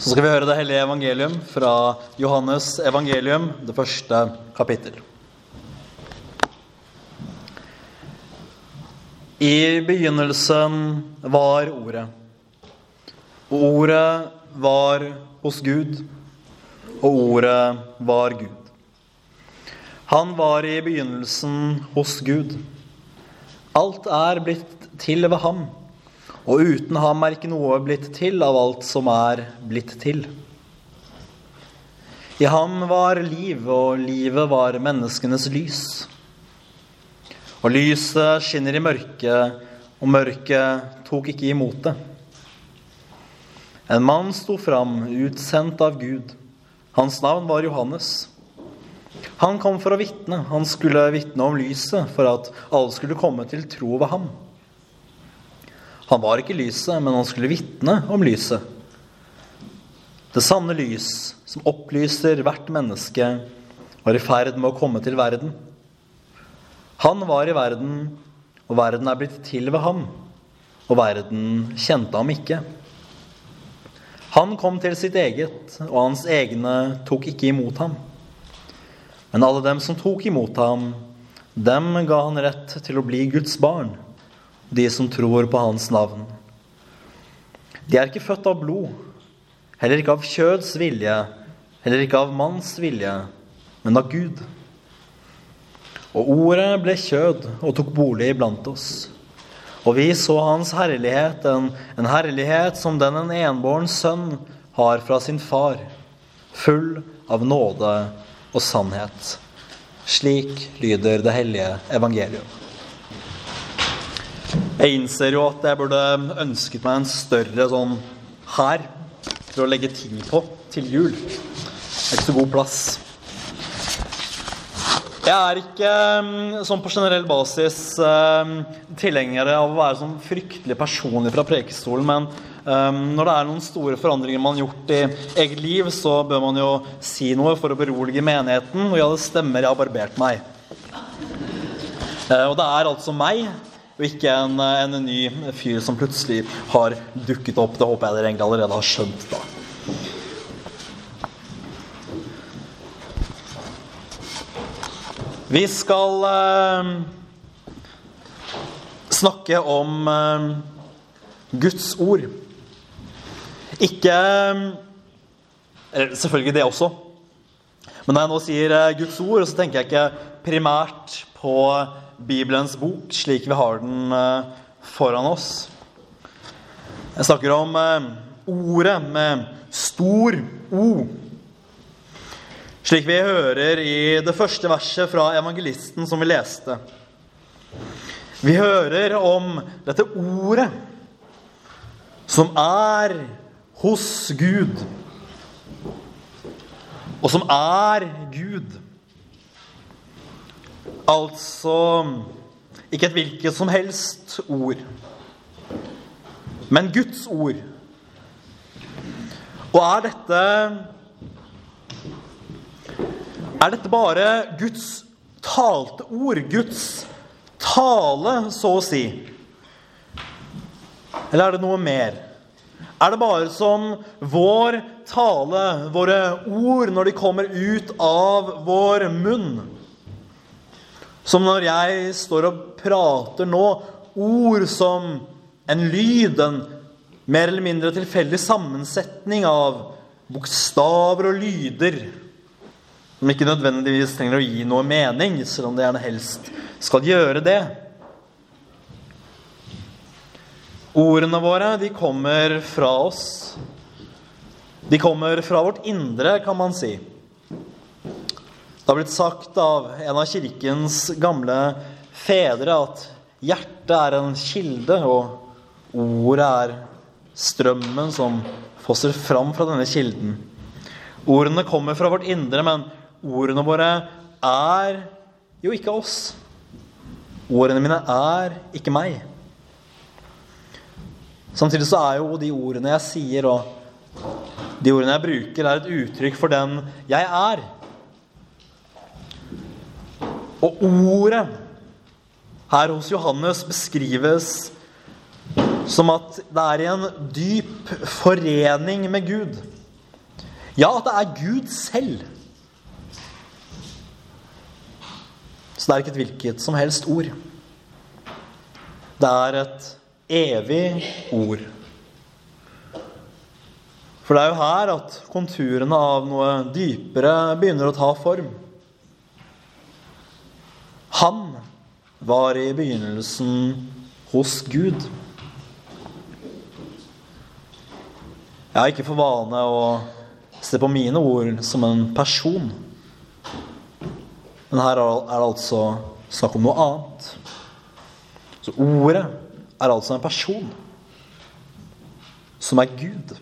Så skal vi høre det hellige evangelium fra Johannes evangelium, det første kapittel. I begynnelsen var Ordet. Ordet var hos Gud, og Ordet var Gud. Han var i begynnelsen hos Gud. Alt er blitt til ved ham, og uten ham er ikke noe blitt til av alt som er blitt til. I ham var liv, og livet var menneskenes lys. Og lyset skinner i mørket, og mørket tok ikke imot det. En mann sto fram, utsendt av Gud. Hans navn var Johannes. Han kom for å vitne. Han skulle vitne om lyset, for at alle skulle komme til tro ved ham. Han var ikke lyset, men han skulle vitne om lyset. Det sanne lys, som opplyser hvert menneske, var i ferd med å komme til verden. Han var i verden, og verden er blitt til ved ham, og verden kjente ham ikke. Han kom til sitt eget, og hans egne tok ikke imot ham. Men alle dem som tok imot ham, dem ga han rett til å bli Guds barn, de som tror på hans navn. De er ikke født av blod, heller ikke av kjøds vilje, heller ikke av manns vilje, men av Gud. Og ordet ble kjød og tok bolig iblant oss. Og vi så hans herlighet, en, en herlighet som den en enbåren sønn har fra sin far, full av nåde og sannhet. Slik lyder det hellige evangelium. Jeg innser jo at jeg burde ønsket meg en større sånn her til å legge ting på til jul. Det er ikke så god plass. Jeg er ikke sånn på generell basis tilhenger av å være sånn fryktelig personlig fra prekestolen, men når det er noen store forandringer man har gjort i eget liv, så bør man jo si noe for å berolige menigheten. Og ja, det stemmer, jeg har barbert meg. Og det er altså meg, og ikke en, en ny fyr som plutselig har dukket opp. Det håper jeg dere egentlig allerede har skjønt, da. Vi skal eh, snakke om eh, Guds ord. Ikke eller Selvfølgelig det også. Men når jeg nå sier eh, Guds ord, så tenker jeg ikke primært på Bibelens bok slik vi har den eh, foran oss. Jeg snakker om eh, ordet med stor O. Slik vi hører i det første verset fra evangelisten som vi leste. Vi hører om dette ordet som er hos Gud, og som er Gud. Altså ikke et hvilket som helst ord, men Guds ord. Og er dette er dette bare Guds talte ord? Guds tale, så å si? Eller er det noe mer? Er det bare som vår tale, våre ord, når de kommer ut av vår munn? Som når jeg står og prater nå, ord som en lyd, en mer eller mindre tilfeldig sammensetning av bokstaver og lyder som ikke nødvendigvis trenger å gi noe mening, selv om det gjerne helst skal gjøre det. Ordene våre, de kommer fra oss. De kommer fra vårt indre, kan man si. Det har blitt sagt av en av kirkens gamle fedre at hjertet er en kilde, og ordet er strømmen som fosser fram fra denne kilden. Ordene kommer fra vårt indre, men ordene våre er jo ikke oss. Ordene mine er ikke meg. Samtidig så er jo de ordene jeg sier, og de ordene jeg bruker, er et uttrykk for den jeg er. Og ordet her hos Johannes beskrives som at det er i en dyp forening med Gud. Ja, at det er Gud selv. Så det er ikke et hvilket som helst ord. Det er et evig ord. For det er jo her at konturene av noe dypere begynner å ta form. Han var i begynnelsen hos Gud. Jeg har ikke for vane å se på mine ord som en person. Men her er det altså snakk om noe annet. Så ordet er altså en person som er Gud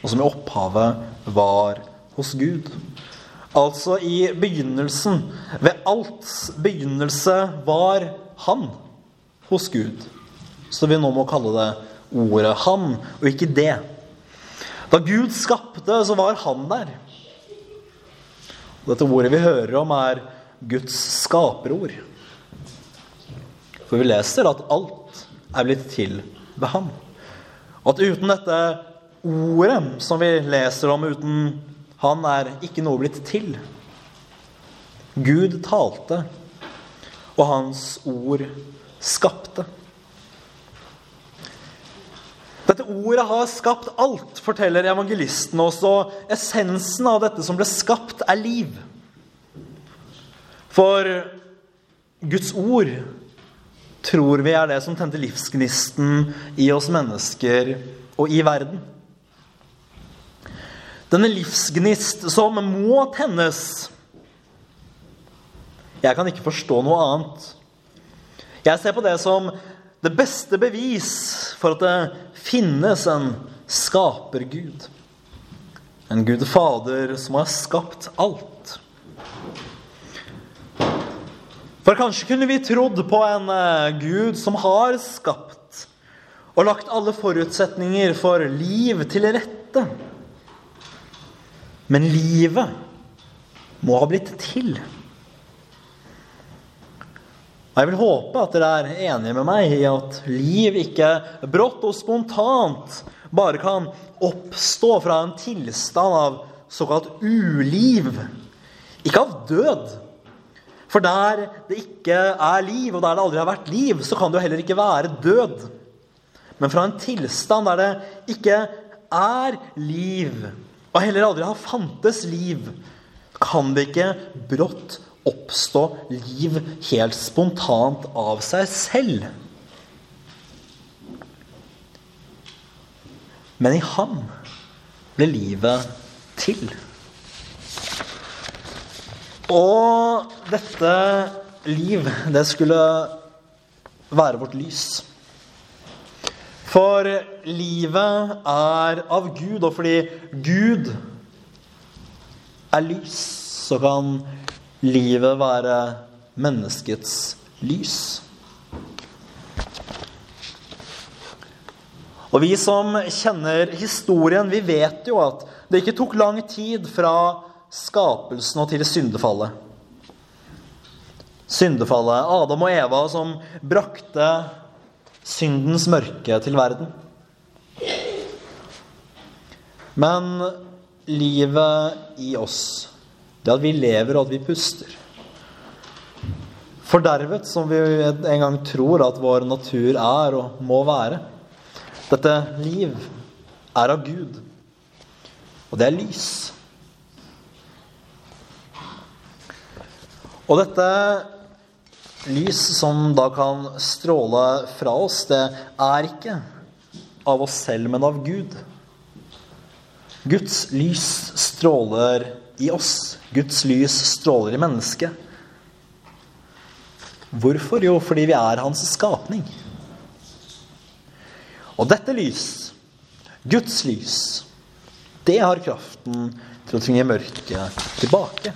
og som i opphavet var hos Gud. Altså i begynnelsen, ved alts begynnelse, var Han hos Gud. Så vi nå må kalle det ordet Han, og ikke det. Da Gud skapte, så var Han der. Dette ordet vi hører om, er Guds skaperord. For vi leser at alt er blitt til ved ham. At uten dette ordet som vi leser om uten han, er ikke noe blitt til. Gud talte, og hans ord skapte. Dette ordet har skapt alt, forteller evangelisten oss, og essensen av dette som ble skapt, er liv. For Guds ord tror vi er det som tente livsgnisten i oss mennesker og i verden. Denne livsgnist som må tennes. Jeg kan ikke forstå noe annet. Jeg ser på det som det beste bevis for at det finnes en skapergud. En Gud Fader som har skapt alt. For kanskje kunne vi trodd på en eh, Gud som har skapt og lagt alle forutsetninger for liv til rette. Men livet må ha blitt til. Og Jeg vil håpe at dere er enige med meg i at liv ikke brått og spontant bare kan oppstå fra en tilstand av såkalt uliv. Ikke av død. For der det ikke er liv, og der det aldri har vært liv, så kan det jo heller ikke være død. Men fra en tilstand der det ikke er liv, og heller aldri har fantes liv, kan det ikke brått oppstå liv helt spontant av seg selv. Men i ham ble livet til. Og dette liv, det skulle være vårt lys. For livet er av Gud, og fordi Gud er lys, så kan livet være menneskets lys. Og vi som kjenner historien, vi vet jo at det ikke tok lang tid fra skapelsen og til syndefallet. Syndefallet, Adam og Eva som brakte syndens mørke til verden. Men livet i oss, det at vi lever og at vi puster Fordervet, som vi en gang tror at vår natur er og må være. Dette liv er av Gud, og det er lys. Og dette lys som da kan stråle fra oss, det er ikke av oss selv, men av Gud. Guds lys stråler i oss. Guds lys stråler i mennesket. Hvorfor? Jo, fordi vi er hans skapning. Og dette lys, Guds lys, det har kraften til å tvinge mørket tilbake.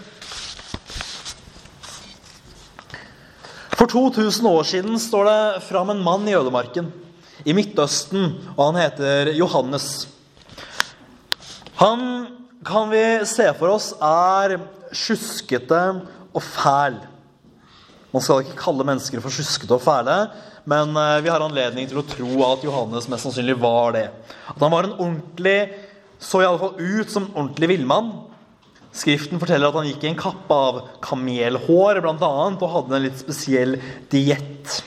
For 2000 år siden står det fram en mann i ødemarken i Midtøsten, og han heter Johannes. Han kan vi se for oss er sjuskete og fæl. Man skal ikke kalle mennesker for sjuskete og fæle, men eh, vi har anledning til å tro at Johannes mest sannsynlig var det. At han var en ordentlig så i alle fall ut som en ordentlig villmann. Skriften forteller at han gikk i en kappe av kamelhår blant annet, og hadde en litt spesiell diett.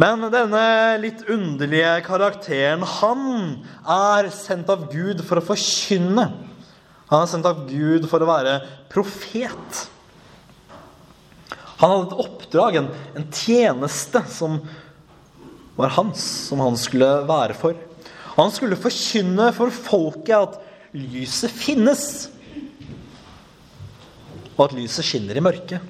Men denne litt underlige karakteren, han er sendt av Gud for å forkynne. Han er sendt av Gud for å være profet. Han hadde et oppdrag, en, en tjeneste, som var hans, som han skulle være for. Han skulle forkynne for folket at lyset finnes, og at lyset skinner i mørket.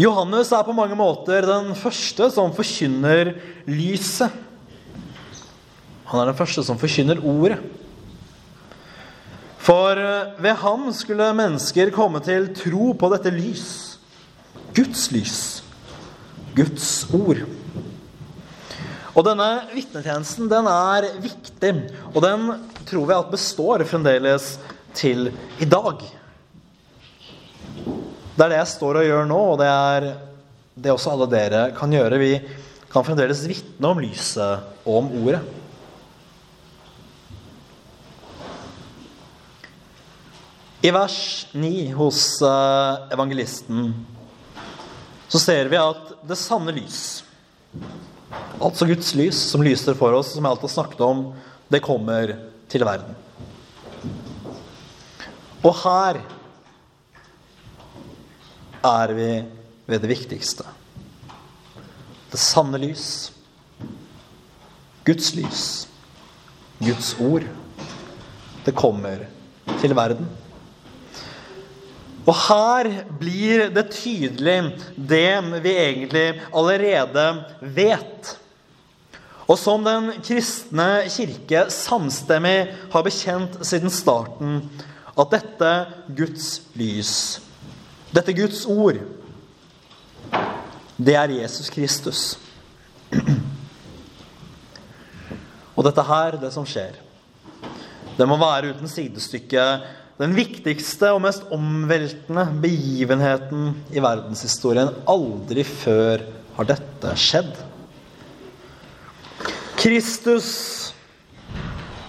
Johannes er på mange måter den første som forkynner lyset. Han er den første som forkynner ordet. For ved ham skulle mennesker komme til tro på dette lys. Guds lys. Guds ord. Og denne vitnetjenesten den er viktig, og den tror vi at består fremdeles til i dag. Det er det jeg står og gjør nå, og det er det også alle dere kan gjøre. Vi kan fremdeles vitne om lyset og om ordet. I vers 9 hos eh, evangelisten så ser vi at det sanne lys Altså Guds lys, som lyser for oss, som jeg alltid har snakket om, det kommer til verden. Og her er vi ved det viktigste. Det sanne lys. Guds lys. Guds ord. Det kommer til verden. Og her blir det tydelig det vi egentlig allerede vet. Og som den kristne kirke samstemmig har bekjent siden starten, at dette Guds lys, dette Guds ord, det er Jesus Kristus. Og dette her, det som skjer, det må være uten sidestykke den viktigste og mest omveltende begivenheten i verdenshistorien. Aldri før har dette skjedd. Kristus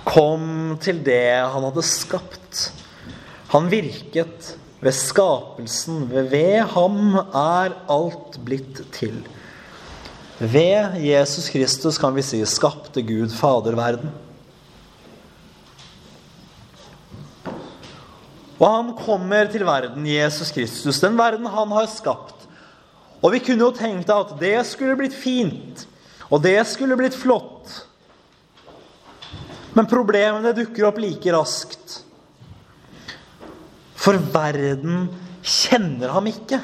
kom til det han hadde skapt. Han virket ved skapelsen. Ved ham er alt blitt til. Ved Jesus Kristus kan vi si skapte Gud faderverden. Og han kommer til verden, Jesus Kristus, den verden han har skapt. Og vi kunne jo tenkt at det skulle blitt fint. Og det skulle blitt flott. Men problemene dukker opp like raskt. For verden kjenner ham ikke.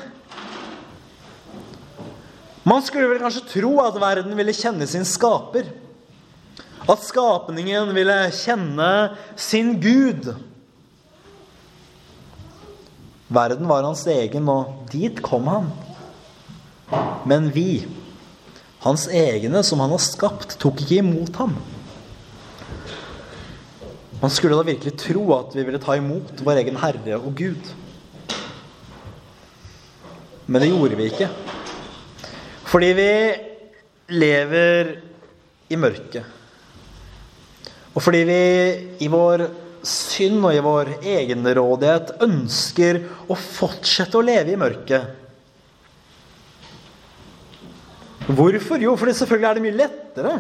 Man skulle vel kanskje tro at verden ville kjenne sin skaper. At skapningen ville kjenne sin Gud. Verden var hans egen, og dit kom han. Men vi hans egne, som han har skapt, tok ikke imot ham. Man skulle da virkelig tro at vi ville ta imot vår egen Herre og Gud. Men det gjorde vi ikke. Fordi vi lever i mørket. Og fordi vi i vår synd og i vår egenrådighet ønsker å fortsette å leve i mørket. Hvorfor? Jo, fordi selvfølgelig er det mye lettere.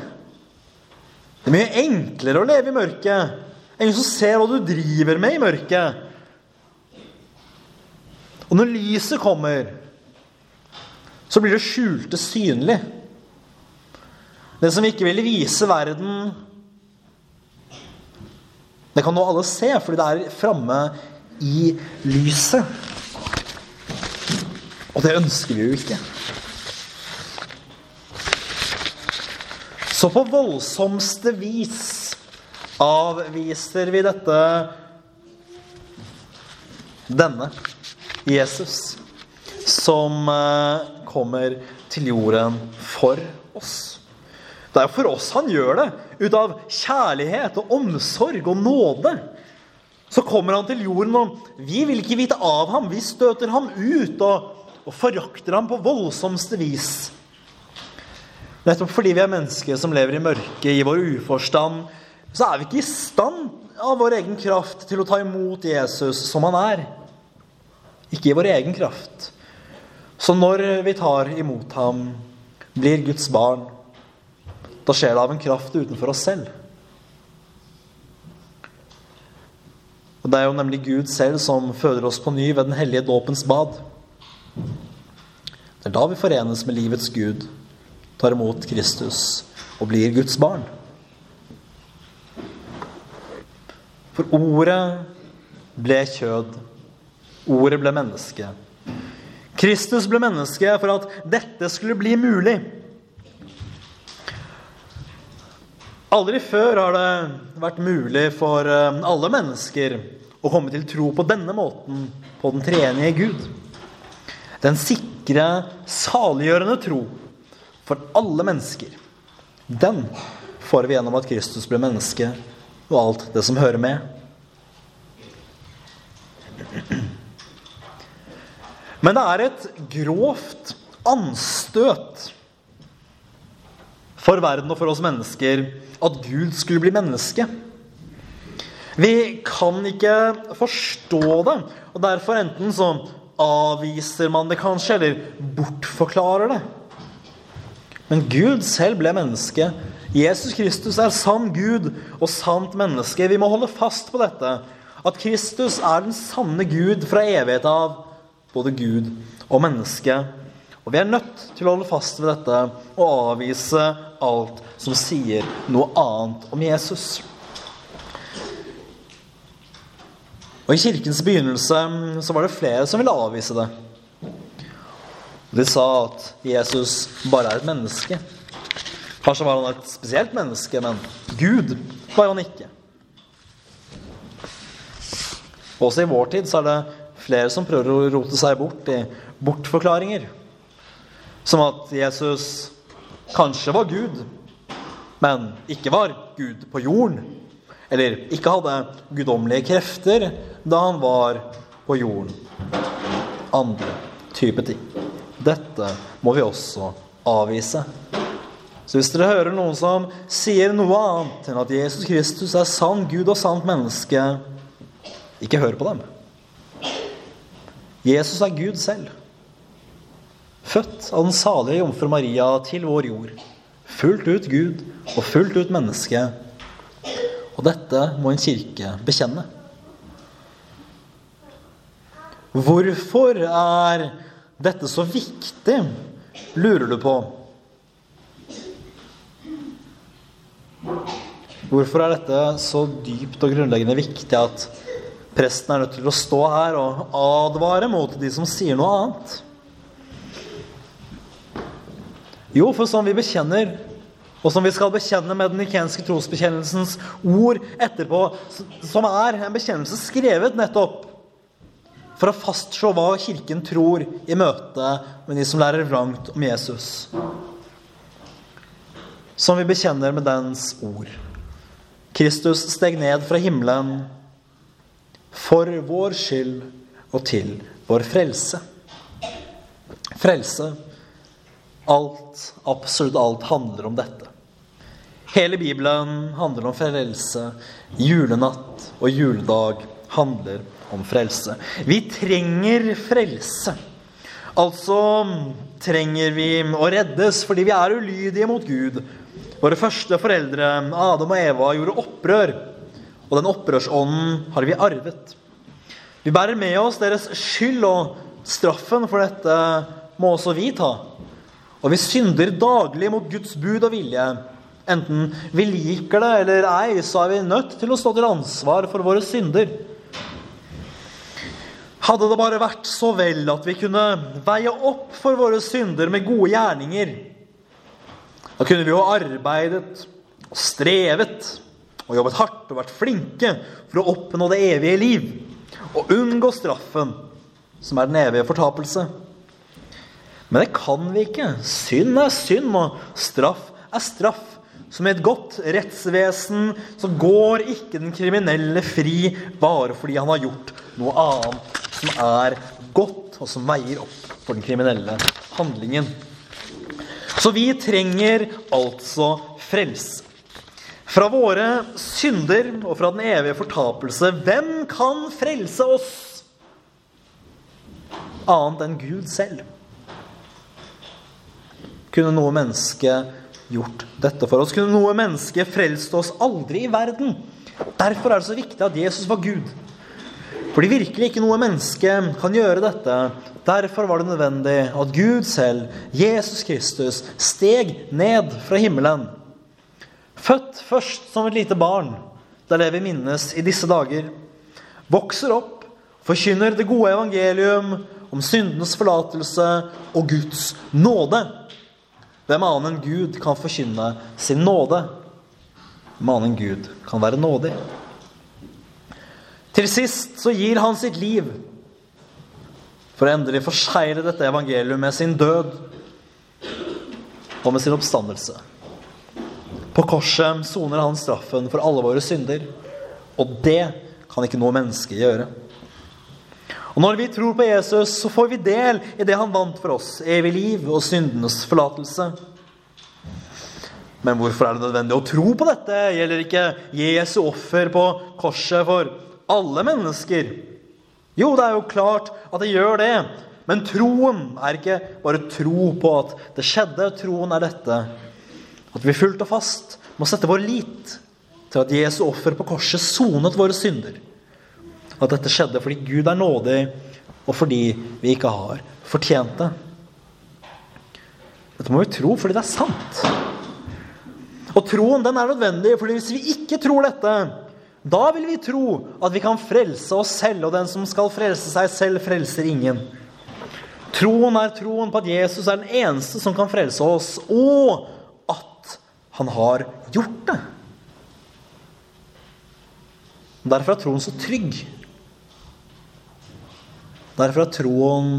Det er mye enklere å leve i mørket. Ingen som ser hva du driver med i mørket. Og når lyset kommer, så blir det skjulte synlig. Det som ikke ville vise verden Det kan nå alle se, fordi det er framme i lyset. Og det ønsker vi jo ikke. Så på voldsomste vis avviser vi dette denne Jesus som eh, kommer til jorden for oss. Det er jo for oss han gjør det. Ut av kjærlighet og omsorg og nåde. Så kommer han til jorden, og vi vil ikke vite av ham. Vi støter ham ut og, og forakter ham på voldsomste vis. Nettopp fordi vi er mennesker som lever i mørket, i vår uforstand, så er vi ikke i stand av vår egen kraft til å ta imot Jesus som han er. Ikke i vår egen kraft. Så når vi tar imot ham, blir Guds barn, da skjer det av en kraft utenfor oss selv. Og Det er jo nemlig Gud selv som føder oss på ny ved den hellige dåpens bad. Det er da vi forenes med livets Gud, tar imot Kristus og blir Guds barn. For ordet ble kjød. Ordet ble menneske. Kristus ble menneske for at dette skulle bli mulig. Aldri før har det vært mulig for eh, alle mennesker å komme til tro på denne måten på den treenige Gud. Den sikre, saliggjørende tro for alle mennesker. Den får vi gjennom at Kristus ble menneske, og alt det som hører med. Men det er et grovt anstøt for verden og for oss mennesker at Gud skulle bli menneske. Vi kan ikke forstå det, og derfor enten så avviser man det kanskje, eller bortforklarer det. Men Gud selv ble menneske. Jesus Kristus er sann Gud og sant menneske. Vi må holde fast på dette. At Kristus er den sanne Gud fra evighet av både Gud og menneske. Og vi er nødt til å holde fast ved dette og avvise alt som sier noe annet om Jesus. Og I kirkens begynnelse så var det flere som ville avvise det. De sa at Jesus bare er et menneske. Kanskje var han et spesielt menneske, men Gud var han ikke. Også i vår tid så er det flere som prøver å rote seg bort i bortforklaringer. Som at Jesus kanskje var Gud, men ikke var Gud på jorden. Eller ikke hadde guddommelige krefter da han var på jorden. Andre type ting. Dette må vi også avvise. Så hvis dere hører noen som sier noe annet enn at Jesus Kristus er sann Gud og sant menneske, ikke hør på dem. Jesus er Gud selv. Født av den salige jomfru Maria til vår jord. Fullt ut Gud og fullt ut menneske. Og dette må en kirke bekjenne. Hvorfor er dette så viktig, lurer du på. Hvorfor er dette så dypt og grunnleggende viktig at Presten er nødt til å stå her og advare mot de som sier noe annet. Jo, for som vi bekjenner, og som vi skal bekjenne med den ikenske trosbekjennelsens ord etterpå, som er en bekjennelse skrevet nettopp for å fastslå hva Kirken tror i møte med de som lærer vrangt om Jesus. Som vi bekjenner med dens ord. Kristus steg ned fra himmelen for vår skyld og til vår frelse. Frelse. Alt, absolutt alt, handler om dette. Hele Bibelen handler om frelse. Julenatt og juledag handler om frelse. Vi trenger frelse. Altså trenger vi å reddes fordi vi er ulydige mot Gud. Våre første foreldre, Adam og Eva, gjorde opprør og den opprørsånden har vi arvet. Vi bærer med oss deres skyld, og straffen for dette må også vi ta. Og vi synder daglig mot Guds bud og vilje. Enten vi liker det eller ei, så er vi nødt til å stå til ansvar for våre synder. Hadde det bare vært så vel at vi kunne veie opp for våre synder med gode gjerninger, da kunne vi jo arbeidet og strevet og jobbet hardt og vært flinke for å oppnå det evige liv og unngå straffen, som er den evige fortapelse. Men det kan vi ikke. Synd er synd, og straff er straff. Som i et godt rettsvesen så går ikke den kriminelle fri bare fordi han har gjort noe annet som er godt, og som veier opp for den kriminelle handlingen. Så vi trenger altså frelse. Fra våre synder og fra den evige fortapelse. Hvem kan frelse oss annet enn Gud selv? Kunne noe menneske gjort dette for oss? Kunne noe menneske frelst oss? Aldri i verden. Derfor er det så viktig at Jesus var Gud. Fordi virkelig ikke noe menneske kan gjøre dette. Derfor var det nødvendig at Gud selv, Jesus Kristus, steg ned fra himmelen. Født først som et lite barn, det er det vi minnes i disse dager. Vokser opp, forkynner det gode evangelium om syndenes forlatelse og Guds nåde. Hvem annen enn Gud kan forkynne sin nåde? Hvem annen enn Gud kan være nådig? Til sist så gir han sitt liv for å endelig forsegle dette evangeliet med sin død og med sin oppstandelse. På korset soner han straffen for alle våre synder, og det kan ikke noe menneske gjøre. Og Når vi tror på Jesus, så får vi del i det han vant for oss, evig liv og syndenes forlatelse. Men hvorfor er det nødvendig å tro på dette? Gjelder ikke Jesu offer på korset for alle mennesker? Jo, det er jo klart at det gjør det. Men troen er ikke bare tro på at det skjedde. Troen er dette. At vi fullt og fast må sette vår lit til at Jesu offer på korset sonet våre synder. At dette skjedde fordi Gud er nådig, og fordi vi ikke har fortjent det. Dette må vi tro fordi det er sant. Og troen den er nødvendig, fordi hvis vi ikke tror dette, da vil vi tro at vi kan frelse oss selv, og den som skal frelse seg selv, frelser ingen. Troen er troen på at Jesus er den eneste som kan frelse oss, og at han har gjort det. Derfor er troen så trygg. Derfor er troen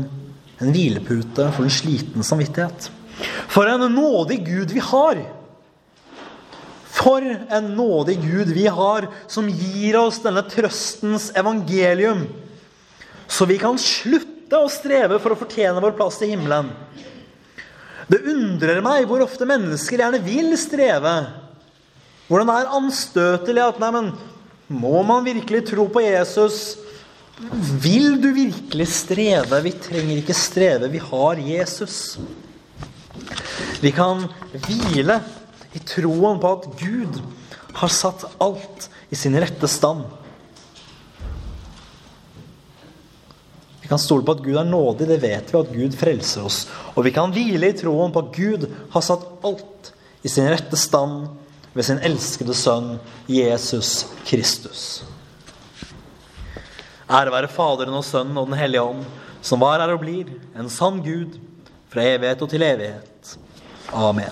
en hvilepute for en sliten samvittighet. For en nådig Gud vi har! For en nådig Gud vi har, som gir oss denne trøstens evangelium, så vi kan slutte å streve for å fortjene vår plass i himmelen. Det undrer meg hvor ofte mennesker gjerne vil streve. Hvordan det er anstøtelig at nei, men, Må man virkelig tro på Jesus? Vil du virkelig streve? Vi trenger ikke streve, vi har Jesus. Vi kan hvile i troen på at Gud har satt alt i sin rette stand. Vi kan stole på at Gud er nådig, det vet vi, at Gud frelser oss. Og vi kan hvile i troen på at Gud har satt alt i sin rette stand ved sin elskede sønn Jesus Kristus. Ære være Faderen og Sønnen og Den hellige ånd, som var, er og blir, en sann Gud, fra evighet og til evighet. Amen.